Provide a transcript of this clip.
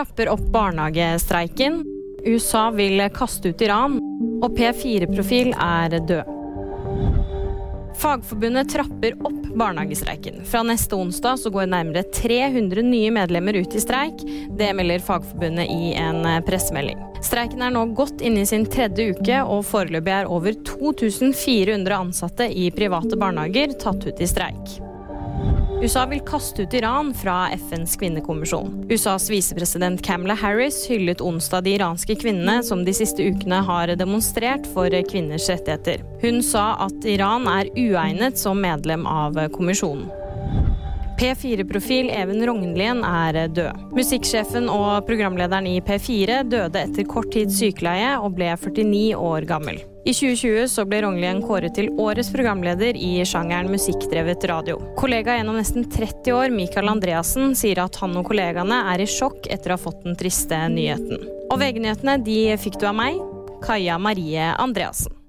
trapper opp barnehagestreiken. USA vil kaste ut Iran. Og P4-profil er død. Fagforbundet trapper opp barnehagestreiken. Fra neste onsdag så går nærmere 300 nye medlemmer ut i streik. Det melder Fagforbundet i en pressemelding. Streiken er nå godt inne i sin tredje uke, og foreløpig er over 2400 ansatte i private barnehager tatt ut i streik. USA vil kaste ut Iran fra FNs kvinnekommisjon. USAs visepresident Camela Harris hyllet onsdag de iranske kvinnene som de siste ukene har demonstrert for kvinners rettigheter. Hun sa at Iran er uegnet som medlem av kommisjonen. P4-profil Even Rognlien er død. Musikksjefen og programlederen i P4 døde etter kort tids sykeleie og ble 49 år gammel. I 2020 så ble Rognlien kåret til årets programleder i sjangeren musikkdrevet radio. Kollega gjennom nesten 30 år, Mikael Andreassen, sier at han og kollegaene er i sjokk etter å ha fått den triste nyheten. Og VG-nyhetene de fikk du av meg, Kaja Marie Andreassen.